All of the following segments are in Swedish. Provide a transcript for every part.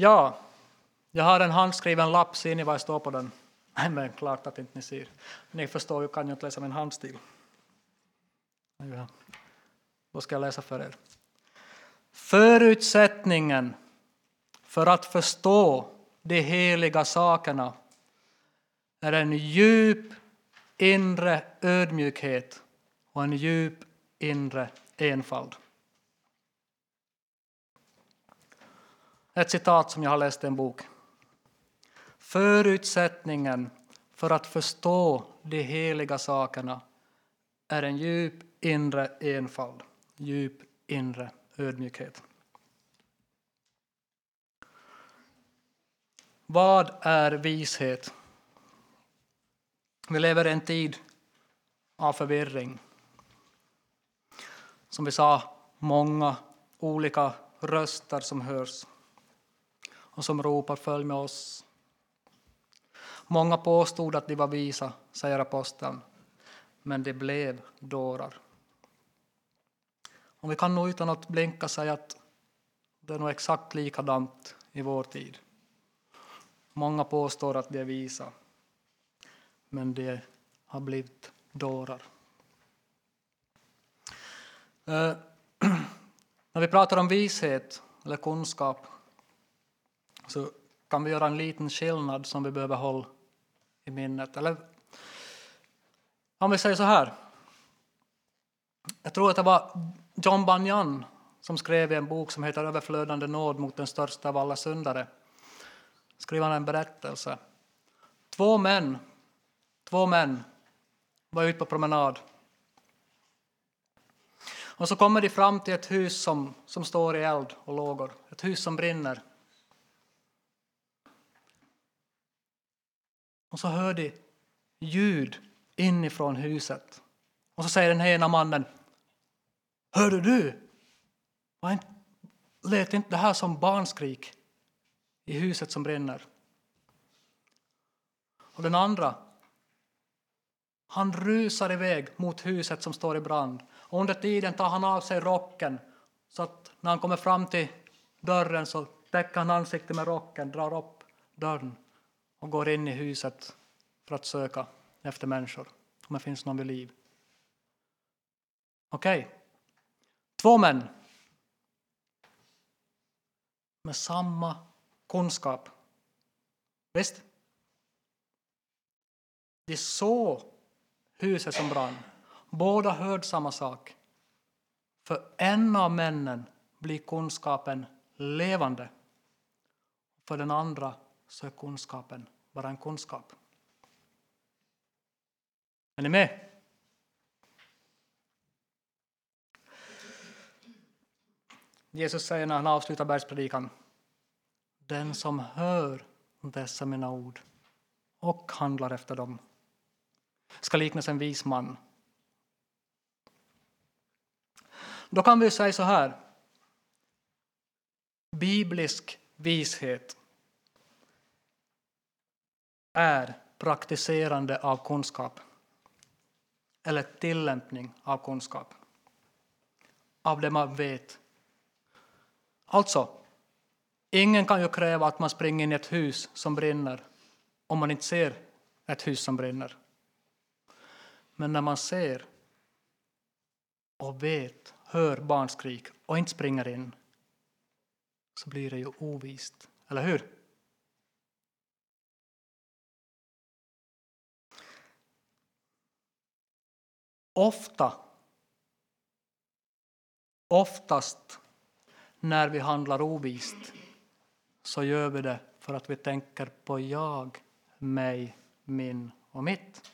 Ja, jag har en handskriven lapp, ser ni vad det står på den? Nej, men klart att inte ni ser. Ni förstår ju, kan ju inte läsa min handstil. Ja. Då ska jag läsa för er. Förutsättningen för att förstå de heliga sakerna är en djup inre ödmjukhet och en djup inre enfald. Ett citat som jag har läst i en bok. Förutsättningen för att förstå de heliga sakerna är en djup inre enfald, djup inre ödmjukhet. Vad är vishet? Vi lever i en tid av förvirring. Som vi sa, många olika röster som hörs och som ropar följ med oss. Många påstod att de var visa, säger aposteln, men de blev dårar. Och vi kan nog utan att blinka säga att det är nog exakt likadant i vår tid. Många påstår att de är visa, men de har blivit dårar. Eh, när vi pratar om vishet eller kunskap så kan vi göra en liten skillnad som vi behöver hålla i minnet. Eller om vi säger så här. Jag tror att det var John Bunyan som skrev i en bok som heter Överflödande nåd mot den största av alla syndare. Skrev han en berättelse. Två män, två män var ute på promenad. Och så kommer de fram till ett hus som, som står i eld och lågor, ett hus som brinner. Och så hör de ljud inifrån huset. Och så säger den ena mannen Hörde du? Lät inte det här som barnskrik i huset som brinner? Och den andra han rusar iväg mot huset som står i brand. Och under tiden tar han av sig rocken så att när han kommer fram till dörren så täcker han ansiktet med rocken, drar upp dörren och går in i huset för att söka efter människor, om det finns någon vid liv. Okej, okay. två män med samma kunskap. Visst? De såg huset som brann. Båda hörde samma sak. För en av männen blir kunskapen levande. För den andra så är kunskapen bara en kunskap. Är ni med? Jesus säger när han avslutar bergspredikan Den som hör dessa mina ord och handlar efter dem ska liknas en vis man. Då kan vi säga så här. Biblisk vishet är praktiserande av kunskap eller tillämpning av kunskap. Av det man vet. Alltså, ingen kan ju kräva att man springer in i ett hus som brinner om man inte ser ett hus som brinner. Men när man ser och vet, hör barnskrik och inte springer in så blir det ju ovist, eller hur? Ofta, oftast när vi handlar ovist så gör vi det för att vi tänker på jag, mig, min och mitt.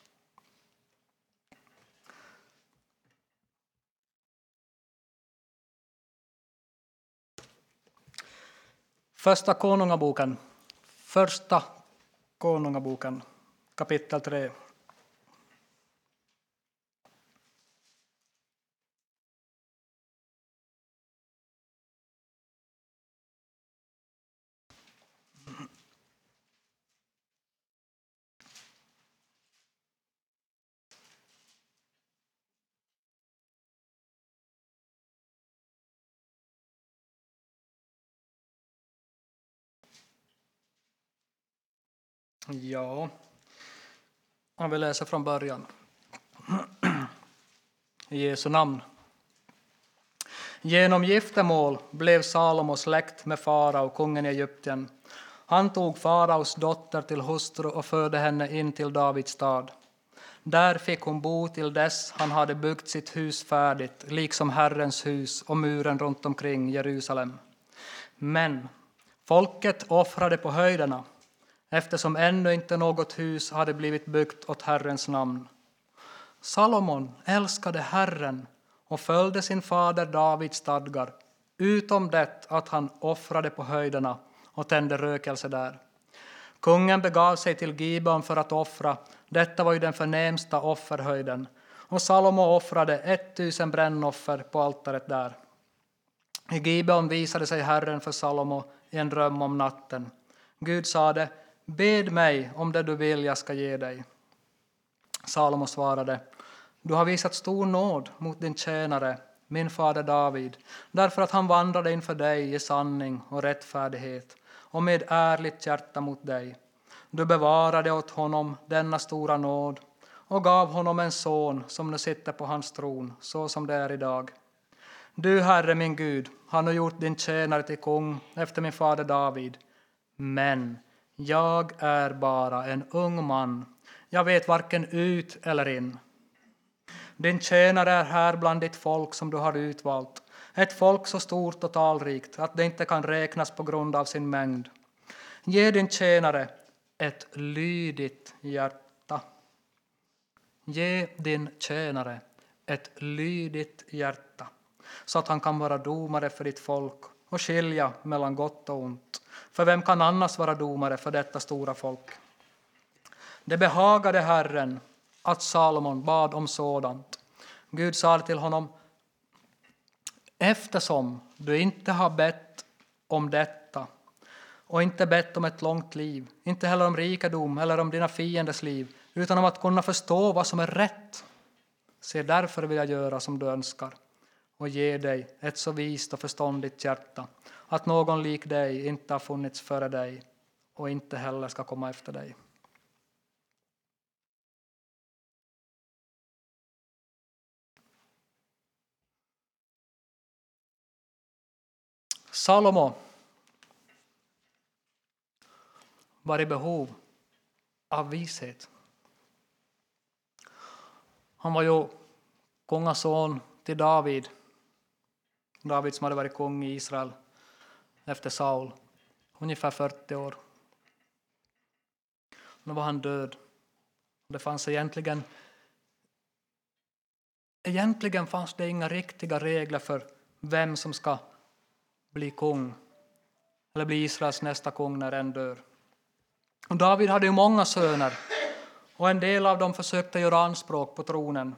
Första Konungaboken, första Konungaboken, kapitel 3. Ja, om vi läser från början. I Jesu namn. Genom giftermål blev Salomo släkt med farao, kungen i Egypten. Han tog faraos dotter till hustru och förde henne in till Davids stad. Där fick hon bo till dess han hade byggt sitt hus färdigt, liksom Herrens hus och muren runt omkring Jerusalem. Men folket offrade på höjderna eftersom ännu inte något hus hade blivit byggt åt Herrens namn. Salomon älskade Herren och följde sin fader Davids stadgar, utom det att han offrade på höjderna och tände rökelse där. Kungen begav sig till Gibeon för att offra, detta var ju den förnämsta offerhöjden, och Salomo offrade ett tusen brännoffer på altaret där. I Gibeon visade sig Herren för Salomo i en dröm om natten. Gud sade, bed mig om det du vill jag ska ge dig. Salomo svarade, du har visat stor nåd mot din tjänare, min fader David, därför att han vandrade inför dig i sanning och rättfärdighet och med ärligt hjärta mot dig. Du bevarade åt honom denna stora nåd och gav honom en son som nu sitter på hans tron, så som det är idag. Du, Herre min Gud, har nu gjort din tjänare till kung efter min fader David. Men jag är bara en ung man, jag vet varken ut eller in. Din tjänare är här bland ditt folk som du har utvalt, ett folk så stort och talrikt att det inte kan räknas på grund av sin mängd. Ge din tjänare ett lydigt hjärta. Ge din tjänare ett lydigt hjärta så att han kan vara domare för ditt folk och skilja mellan gott och ont. För vem kan annars vara domare för detta stora folk? Det behagade Herren att Salomon bad om sådant. Gud sa till honom, eftersom du inte har bett om detta och inte bett om ett långt liv, inte heller om rikedom eller om dina fienders liv, utan om att kunna förstå vad som är rätt. Se, därför vill jag göra som du önskar och ge dig ett så vist och förståndigt hjärta att någon lik dig inte har funnits före dig och inte heller ska komma efter dig. Salomo var i behov av vishet. Han var ju kungason till David. David som hade varit kung i Israel efter Saul, ungefär 40 år. Nu var han död. Det fanns egentligen, egentligen fanns det inga riktiga regler för vem som ska bli kung eller bli Israels nästa kung när en dör. Och David hade ju många söner och en del av dem försökte göra anspråk på tronen.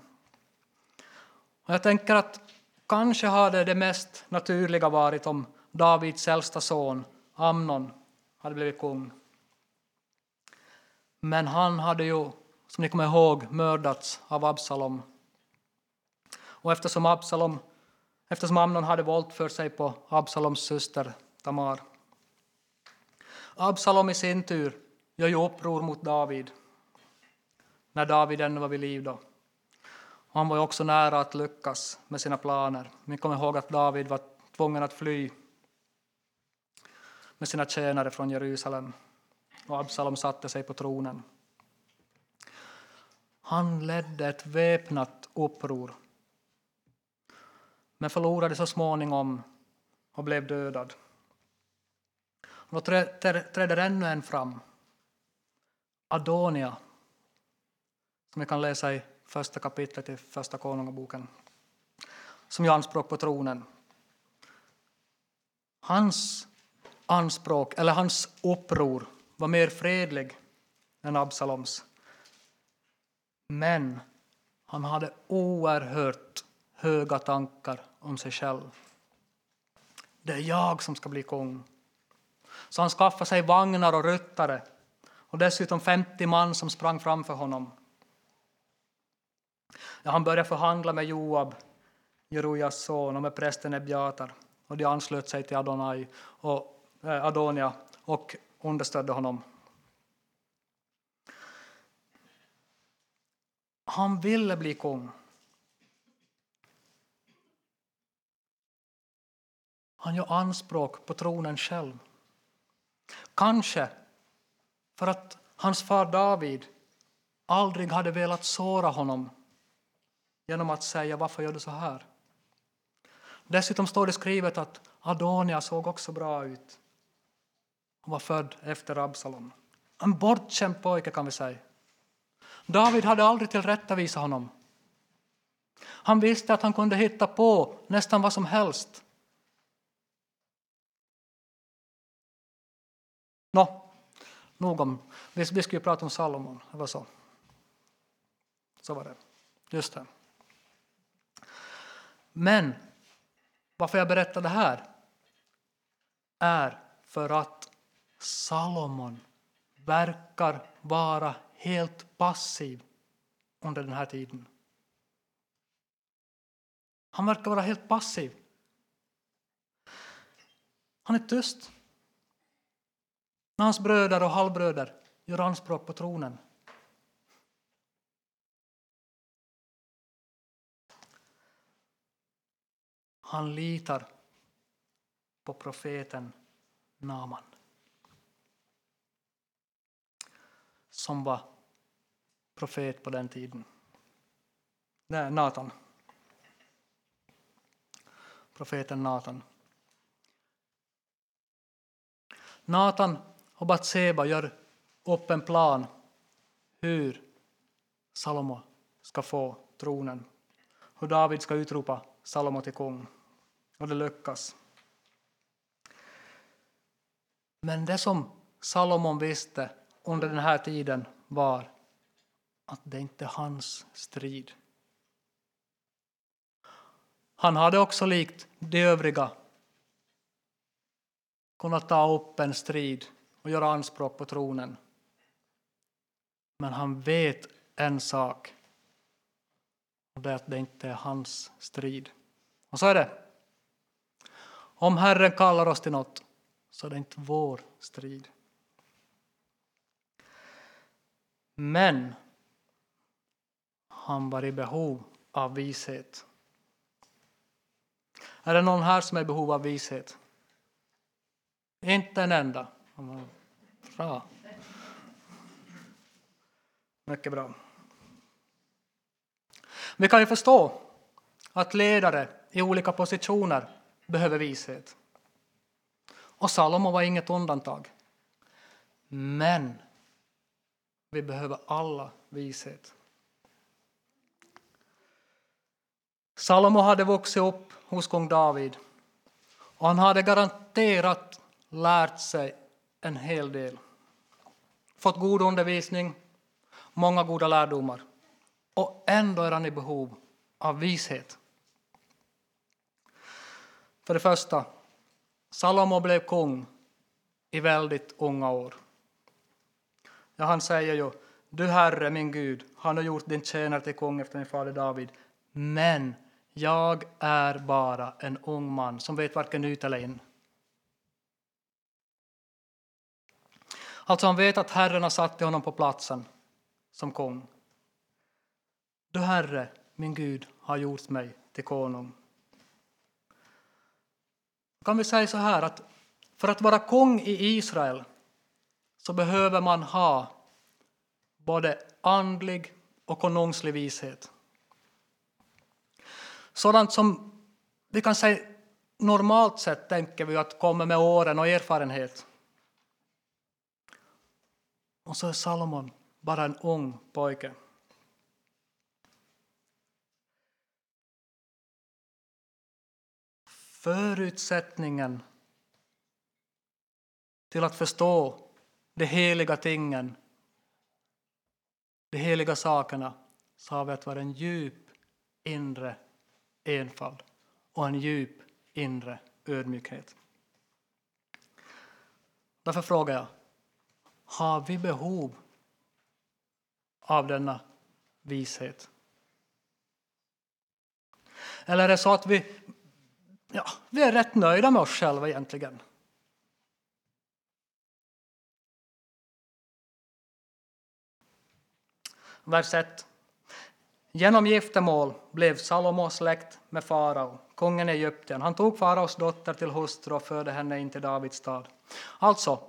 Och jag tänker att kanske hade det mest naturliga varit om Davids äldsta son Amnon hade blivit kung. Men han hade ju, som ni kommer ihåg, mördats av Absalom. Och eftersom, Absalom, eftersom Amnon hade våldfört sig på Absaloms syster Tamar. Absalom i sin tur gör ju uppror mot David när David ännu var vid liv. Då. Han var också nära att lyckas med sina planer. Ni kommer ihåg att David var tvungen att fly med sina tjänare från Jerusalem och Absalom satte sig på tronen. Han ledde ett väpnat uppror men förlorade så småningom och blev dödad. Då träder ännu en fram, Adonia, som vi kan läsa i första kapitlet i Första Konungaboken, som gör anspråk på tronen. Hans anspråk, eller hans uppror, var mer fredlig än Absaloms. Men han hade oerhört höga tankar om sig själv. Det är jag som ska bli kung. Så han skaffade sig vagnar och ryttare och dessutom 50 man som sprang framför honom. När han började förhandla med Joab, Jerujas son, och med prästen Ebiatar. och de anslöt sig till Adonai och, eh, Adonia och understödde honom. Han ville bli kung. Han gör anspråk på tronen själv. Kanske för att hans far David aldrig hade velat såra honom genom att säga varför gör du så här? Dessutom står det skrivet att Adonia såg också bra ut. Han var född efter Absalom. En bortkämd pojke kan vi säga. David hade aldrig tillrättavisat honom. Han visste att han kunde hitta på nästan vad som helst. Nå, nog om. Vi, vi skulle prata om Salomon, det var så. Så var det. Just det. Men varför jag berättar det här är för att Salomon verkar vara helt passiv under den här tiden. Han verkar vara helt passiv. Han är tyst. När hans bröder och halvbröder gör anspråk på tronen. Han litar på profeten Naman. Som var profet på den tiden. Nej, Natan. Profeten Natan. Natan och Batseba gör upp en plan hur Salomo ska få tronen. Hur David ska utropa Salomo till kung. Och det lyckas. Men det som Salomon visste under den här tiden var att det inte är hans strid. Han hade också likt de övriga kunnat ta upp en strid och göra anspråk på tronen. Men han vet en sak, och det är att det inte är hans strid. Och så är det. Om Herren kallar oss till något så är det inte vår strid. Men han var i behov av vishet. Är det någon här som är i behov av vishet? Inte en enda. Bra. Mycket bra. Vi kan ju förstå att ledare i olika positioner behöver vishet. Och Salomo var inget undantag. Men vi behöver alla vishet. Salomo hade vuxit upp hos kung David och han hade garanterat lärt sig en hel del. Fått god undervisning, många goda lärdomar. Och ändå är han i behov av vishet. För det första, Salomo blev kung i väldigt unga år. Ja, han säger ju, du Herre, min Gud, han har gjort din tjänare till kung efter min fader David. Men jag är bara en ung man som vet varken ut eller in. Alltså han vet att Herren har satt honom på platsen som kung. Du Herre, min Gud, har gjort mig till konung. Kan vi säga så här att för att vara kung i Israel så behöver man ha både andlig och konungslig vishet. Sådant som vi kan säga normalt sett tänker vi att kommer med åren och erfarenhet. Och så är Salomon bara en ung pojke. Förutsättningen till att förstå de heliga tingen, de heliga sakerna, så har vi att vara en djup inre enfald och en djup inre ödmjukhet. Därför frågar jag, har vi behov av denna vishet? Eller är det så att vi, ja, vi är rätt nöjda med oss själva egentligen? Vers 1. Genom giftermål blev Salomo släkt med farao, kungen i Egypten. Han tog faraos dotter till hustru och förde henne in till Davids stad. Alltså,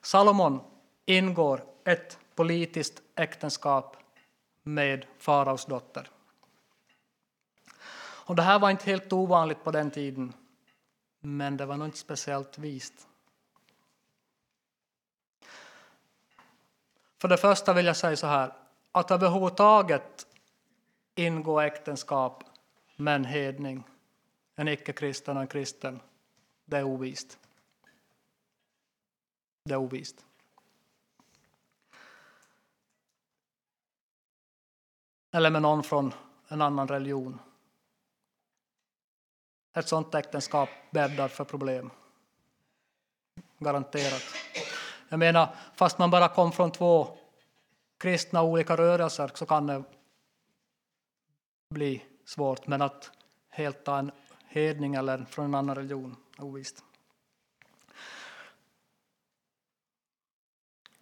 Salomon ingår ett politiskt äktenskap med faraos dotter. Och det här var inte helt ovanligt på den tiden, men det var nog inte speciellt vist. För det första vill jag säga så här, att överhuvudtaget ingå äktenskap med en hedning, en icke-kristen och en kristen, det är ovist. Det är ovist. Eller med någon från en annan religion. Ett sådant äktenskap bäddar för problem. Garanterat. Jag menar, fast man bara kom från två kristna olika rörelser så kan det bli svårt. Men att helt ta en hedning eller från en annan religion, ovisst.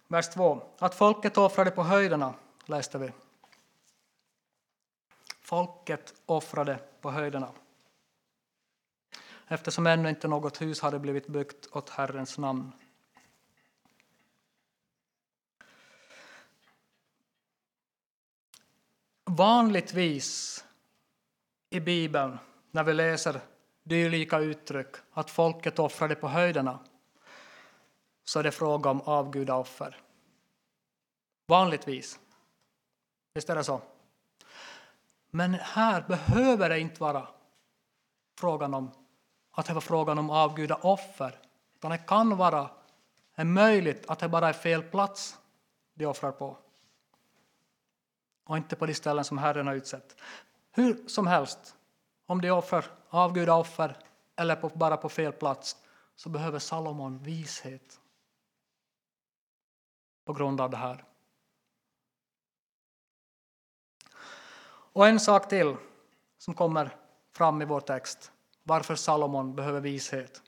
Vers 2. Att folket offrade på höjderna, läste vi. Folket offrade på höjderna eftersom ännu inte något hus hade blivit byggt åt Herrens namn. Vanligtvis i Bibeln, när vi läser dylika uttryck, att folket offrade på höjderna, så är det fråga om avgudaoffer. Vanligtvis. Visst är det så? Men här behöver det inte vara frågan om att det var frågan om avgudaoffer, utan det kan vara möjligt att det bara är fel plats de offrar på och inte på de ställen som Herren har utsett. Hur som helst, om de offrar avgudaoffer eller på, bara på fel plats så behöver Salomon vishet på grund av det här. Och en sak till som kommer fram i vår text, varför Salomon behöver vishet.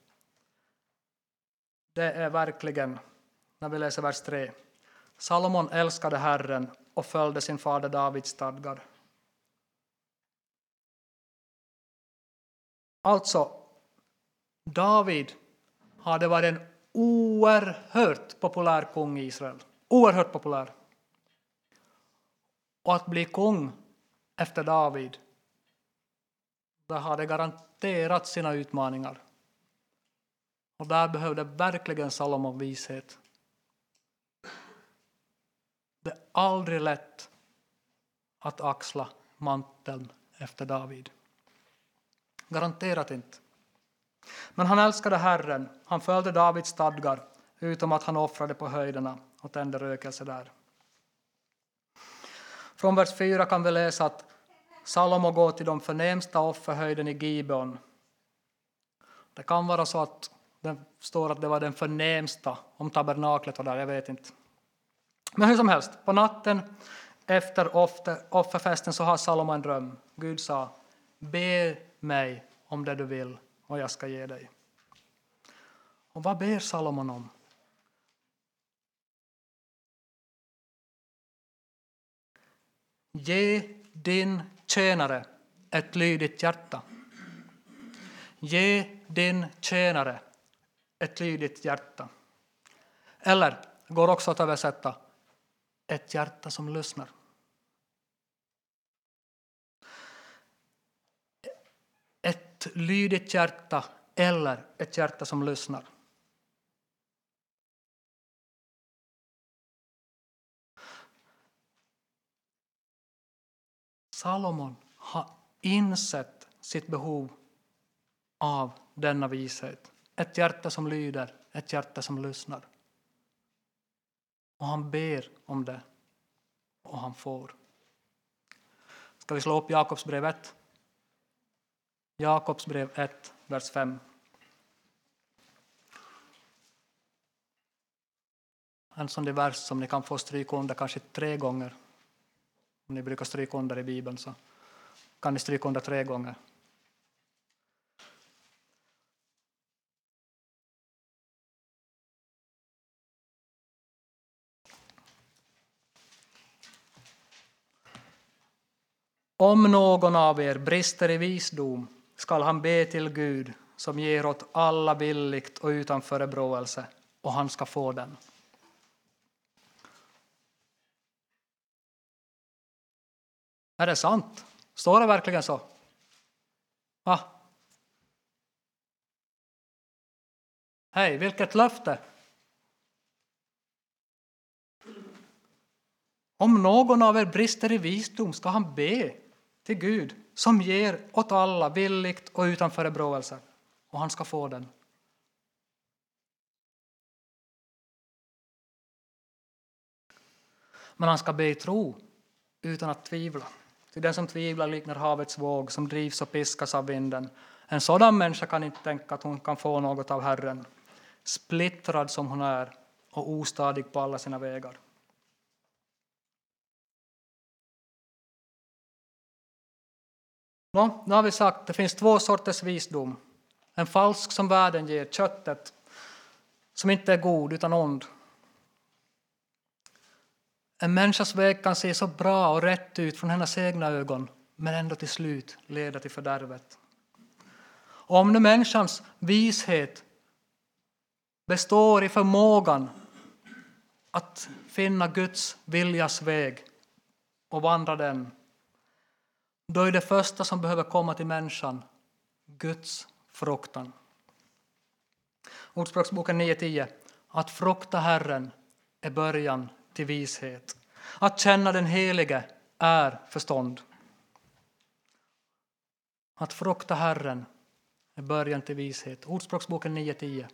Det är verkligen, när vi läser vers 3, Salomon älskade Herren och följde sin fader Davids stadgar. Alltså, David hade varit en oerhört populär kung i Israel. Oerhört populär. Och att bli kung efter David, där hade garanterat sina utmaningar. Och där behövde verkligen Salomon vishet. Det är aldrig lätt att axla manteln efter David. Garanterat inte. Men han älskade Herren, han följde Davids stadgar, utom att han offrade på höjderna och tände rökelse där. Från vers 4 kan vi läsa att Salomo går till de förnämsta offerhöjden i Gibeon. Det kan vara så att det står att det var den förnämsta, om tabernaklet var där, jag vet inte. Men hur som helst, på natten efter offerfesten så har Salomo en dröm. Gud sa, be mig om det du vill och jag ska ge dig. Och vad ber Salomon om? Ge din tjänare ett lydigt hjärta. Ge din tjänare ett lydigt hjärta. Eller går också att översätta ett hjärta som lyssnar. Ett lydigt hjärta eller ett hjärta som lyssnar. Salomon har insett sitt behov av denna vishet. Ett hjärta som lyder, ett hjärta som lyssnar. Och han ber om det. Och han får. Ska vi slå upp Jakobs brev 1? Jakobs brev 1, vers 5. En sån vers som ni kan få stryka under kanske tre gånger. Om ni brukar stryka under i Bibeln så kan ni stryka under tre gånger. Om någon av er brister i visdom skall han be till Gud som ger åt alla billigt och utan förebråelse, och han ska få den. Är det sant? Står det verkligen så? Va? Hej, vilket löfte! Om någon av er brister i visdom ska han be till Gud som ger åt alla villigt och utan förebråelse, och han ska få den. Men han ska be i tro, utan att tvivla ty den som tvivlar liknar havets våg som drivs och piskas av vinden. En sådan människa kan inte tänka att hon kan få något av Herren, splittrad som hon är och ostadig på alla sina vägar. Nå, nu har vi sagt att det finns två sorters visdom. En falsk som världen ger, köttet, som inte är god utan ond. En människas väg kan se så bra och rätt ut från hennes egna ögon men ändå till slut leda till fördärvet. Och om nu människans vishet består i förmågan att finna Guds viljas väg och vandra den då är det första som behöver komma till människan Guds fruktan. Ordspråksboken 9.10. Att frukta Herren är början till vishet. Att känna den Helige är förstånd. Att frukta Herren är början till vishet. Ordspråksboken 9.10.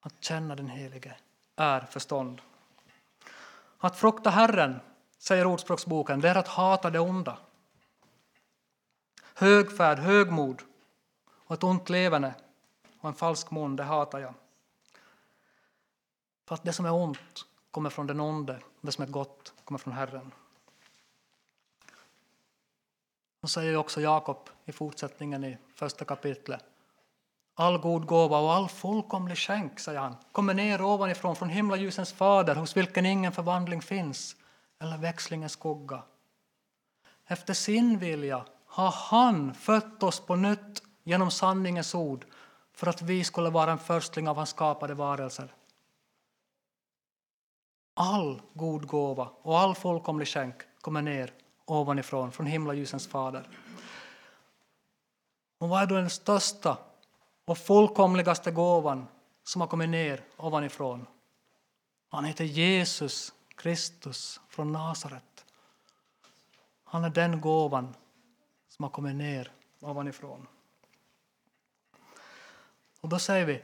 Att känna den Helige är förstånd. Att frukta Herren, säger Ordspråksboken, det är att hata det onda högfärd, högmod och ett ont levande och en falsk mun, det hatar jag. För att det som är ont kommer från den onde, det som är gott kommer från Herren. Och säger också Jakob i fortsättningen i första kapitlet. All god gåva och all fullkomlig skänk, säger han, kommer ner ovanifrån från himlaljusens fader hos vilken ingen förvandling finns eller växlingens skugga. Efter sin vilja har han fött oss på nytt genom sanningens ord för att vi skulle vara en förstling av hans skapade varelser. All god gåva och all fullkomlig skänk kommer ner ovanifrån, från himlaljusens fader. Och vad är då den största och fullkomligaste gåvan som har kommit ner ovanifrån? Han heter Jesus Kristus från Nasaret. Han är den gåvan som har kommit ner ovanifrån. Och då säger vi,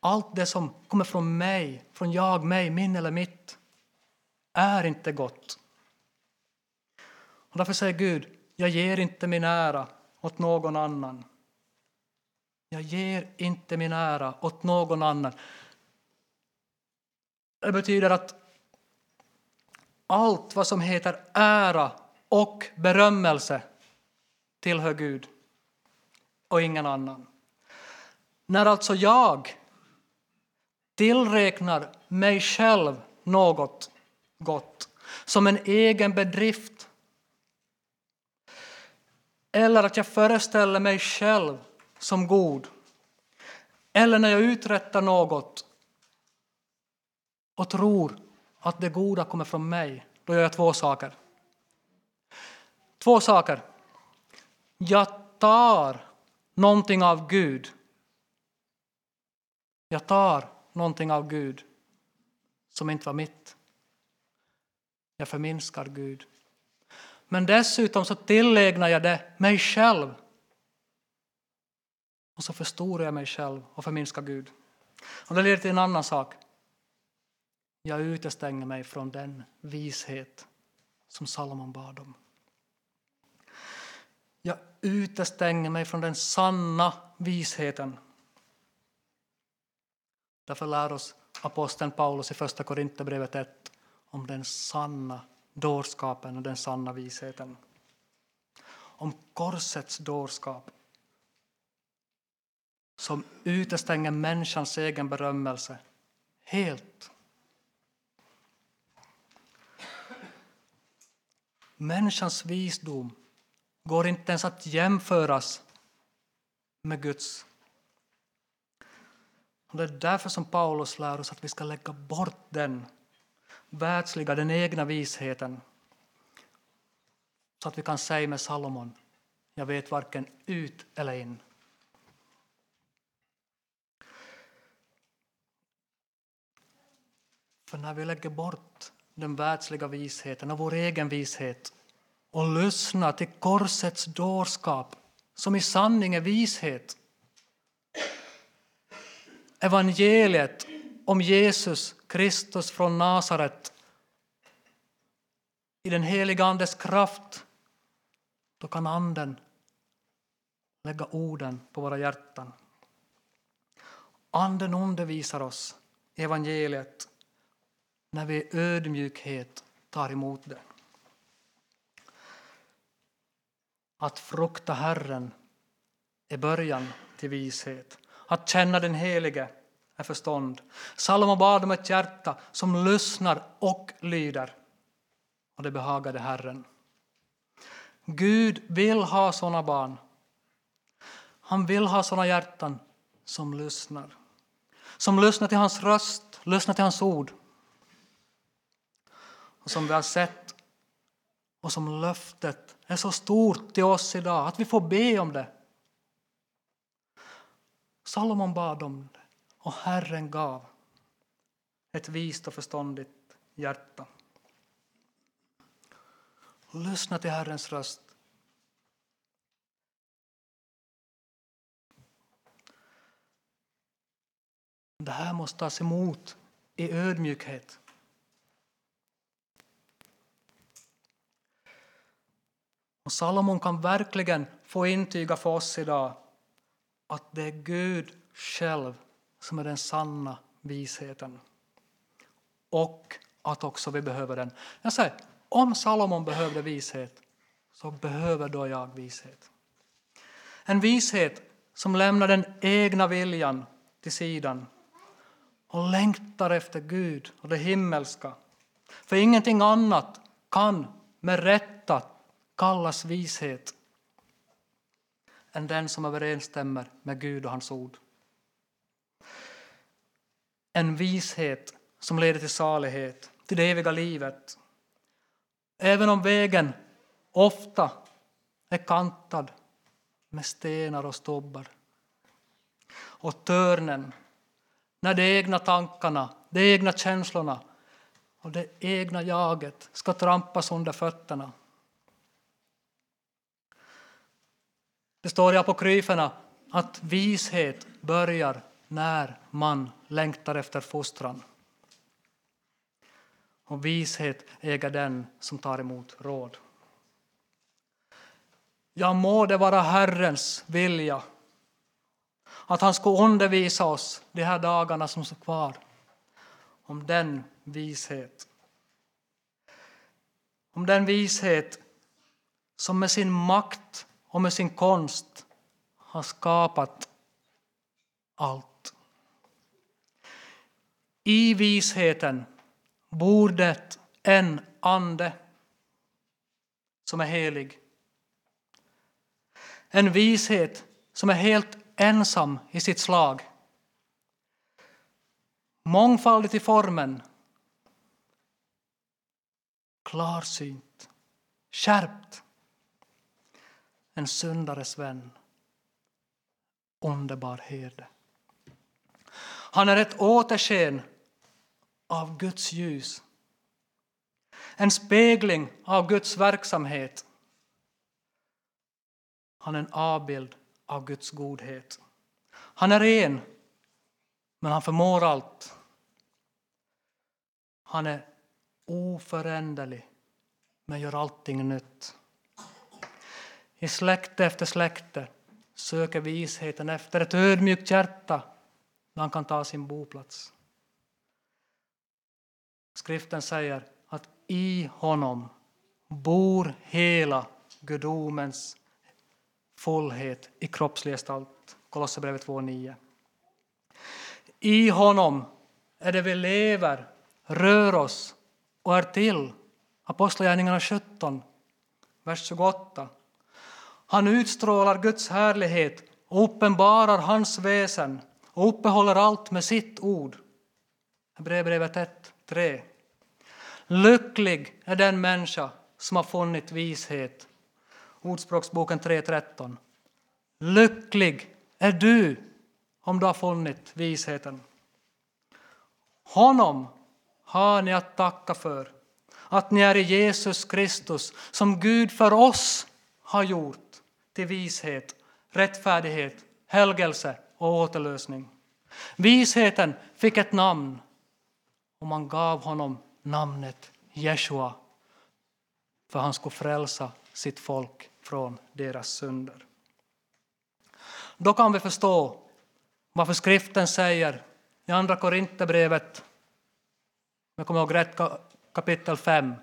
allt det som kommer från mig, från jag, mig, min eller mitt, är inte gott. Och därför säger Gud, jag ger inte min ära åt någon annan. Jag ger inte min ära åt någon annan. Det betyder att allt vad som heter ära och berömmelse tillhör Gud och ingen annan. När alltså jag tillräknar mig själv något gott som en egen bedrift eller att jag föreställer mig själv som god eller när jag uträttar något och tror att det goda kommer från mig, då gör jag två saker. Två saker. Jag tar någonting av Gud. Jag tar någonting av Gud som inte var mitt. Jag förminskar Gud. Men dessutom så tillägnar jag det mig själv. Och så förstorar jag mig själv och förminskar Gud. Och det leder till en annan sak. Jag utestänger mig från den vishet som Salomon bad om. Jag utestänger mig från den sanna visheten. Därför lär oss aposteln Paulus i Första Korinthierbrevet 1 om den sanna dårskapen och den sanna visheten. Om korsets dårskap som utestänger människans egen berömmelse helt. Människans visdom går inte ens att jämföras med Guds. Och det är därför som Paulus lär oss att vi ska lägga bort den världsliga, den egna visheten så att vi kan säga med Salomon, jag vet varken ut eller in. För när vi lägger bort den världsliga visheten och vår egen vishet och lyssnar till korsets dårskap som i sanning är vishet. Evangeliet om Jesus Kristus från Nasaret i den heliga Andes kraft, då kan Anden lägga orden på våra hjärtan. Anden undervisar oss i evangeliet när vi i ödmjukhet tar emot det. Att frukta Herren är början till vishet. Att känna den Helige är förstånd. Salomo bad om ett hjärta som lyssnar och lyder. Och det behagade Herren. Gud vill ha sådana barn. Han vill ha sådana hjärtan som lyssnar. Som lyssnar till hans röst, lyssnar till hans ord. Och som vi har sett och som löftet är så stort till oss idag att vi får be om det. Salomon bad om det och Herren gav ett vist och förståndigt hjärta. Lyssna till Herrens röst. Det här måste tas emot i ödmjukhet. Och Salomon kan verkligen få intyga för oss idag att det är Gud själv som är den sanna visheten. Och att också vi behöver den. Jag säger, om Salomon behövde vishet så behöver då jag vishet. En vishet som lämnar den egna viljan till sidan och längtar efter Gud och det himmelska. För ingenting annat kan med rätta kallas vishet än den som överensstämmer med Gud och hans ord. En vishet som leder till salighet, till det eviga livet. Även om vägen ofta är kantad med stenar och stobbar. Och törnen, när de egna tankarna, de egna känslorna och det egna jaget ska trampas under fötterna Det står i apokryferna att vishet börjar när man längtar efter fostran. Och vishet äger den som tar emot råd. Ja, må det vara Herrens vilja att han ska undervisa oss de här dagarna som står kvar om den vishet. Om den vishet som med sin makt och med sin konst har skapat allt. I visheten bor det en ande som är helig. En vishet som är helt ensam i sitt slag. Mångfaldigt i formen. Klarsynt. Skärpt en syndares vän, underbar herde. Han är ett återsken av Guds ljus, en spegling av Guds verksamhet. Han är en avbild av Guds godhet. Han är en, men han förmår allt. Han är oföränderlig, men gör allting nytt. I släkte efter släkte söker visheten efter ett ödmjukt hjärta där han kan ta sin boplats. Skriften säger att i honom bor hela gudomens fullhet i kroppslig gestalt. Kolosserbrevet 2.9. I honom är det vi lever, rör oss och är till. Apostlagärningarna 17 vers 28. Han utstrålar Guds härlighet och uppenbarar hans väsen och uppehåller allt med sitt ord. Hebreerbrevet 1, 3. Lycklig är den människa som har funnit vishet. Ordspråksboken 3.13. Lycklig är du om du har funnit visheten. Honom har ni att tacka för att ni är i Jesus Kristus som Gud för oss har gjort till vishet, rättfärdighet, helgelse och återlösning. Visheten fick ett namn och man gav honom namnet Jeshua för han skulle frälsa sitt folk från deras synder. Då kan vi förstå varför skriften säger i Andra Korinthierbrevet, jag kommer ihåg rätt, kapitel 5.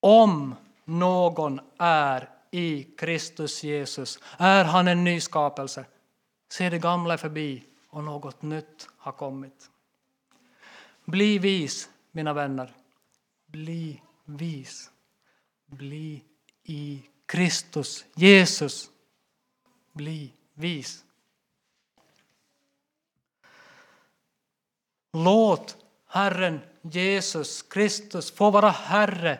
Om någon är i Kristus Jesus är han en ny skapelse. Se det gamla är förbi och något nytt har kommit. Bli vis, mina vänner. Bli vis. Bli i Kristus Jesus. Bli vis. Låt Herren Jesus Kristus få vara Herre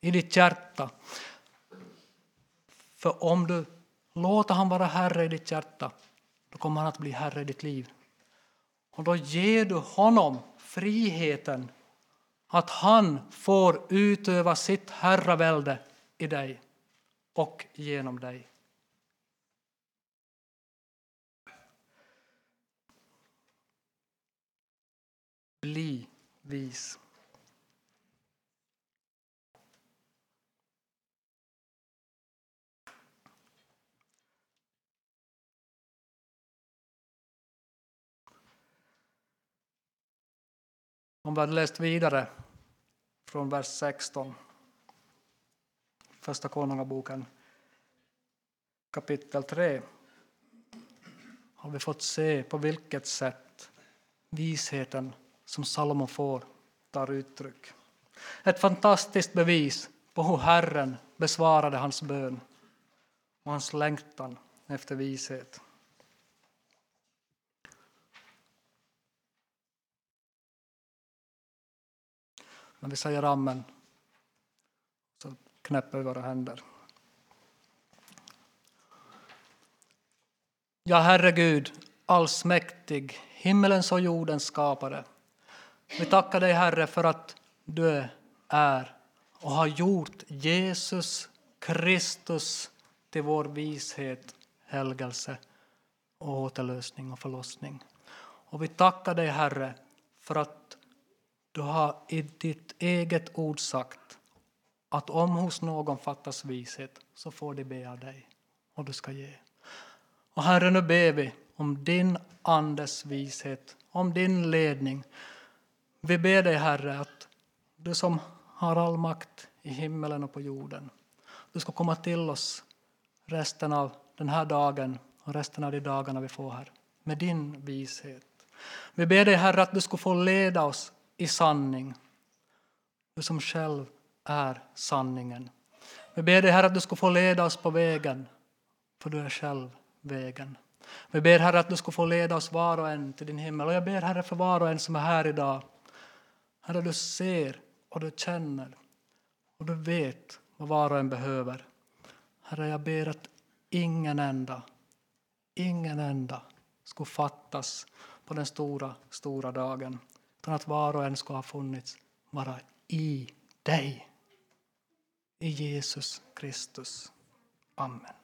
i ditt hjärta. För om du låter han vara Herre i ditt hjärta, då kommer han att bli Herre i ditt liv. Och då ger du honom friheten att han får utöva sitt herravälde i dig och genom dig. Bli vis. Om vi hade läst vidare från vers 16, Första Konungaboken kapitel 3 har vi fått se på vilket sätt visheten som Salomo får tar uttryck. Ett fantastiskt bevis på hur Herren besvarade hans bön och hans längtan efter vishet. När vi säger amen så knäpper vi våra händer. Ja, Herre Gud, allsmäktig, himmelens och jordens skapare. Vi tackar dig, Herre, för att du är och har gjort Jesus Kristus till vår vishet, helgelse, och återlösning och förlossning. Och vi tackar dig, Herre, för att du har i ditt eget ord sagt att om hos någon fattas vishet så får de be av dig och du ska ge. Och Herre, nu ber vi om din Andes vishet, om din ledning. Vi ber dig, Herre, att du som har all makt i himmelen och på jorden, du ska komma till oss resten av den här dagen och resten av de dagarna vi får här med din vishet. Vi ber dig, Herre, att du ska få leda oss i sanning. Du som själv är sanningen. Vi ber dig, Herre, att du ska få leda oss på vägen, för du är själv vägen. Vi ber, Herre, att du ska få leda oss var och en till din himmel. Och jag ber, Herre, för var och en som är här idag. Herre, du ser och du känner och du vet vad var och en behöver. Herre, jag ber att ingen enda, ingen enda skulle fattas på den stora, stora dagen utan att var och en ska ha funnits vara i dig. I Jesus Kristus. Amen.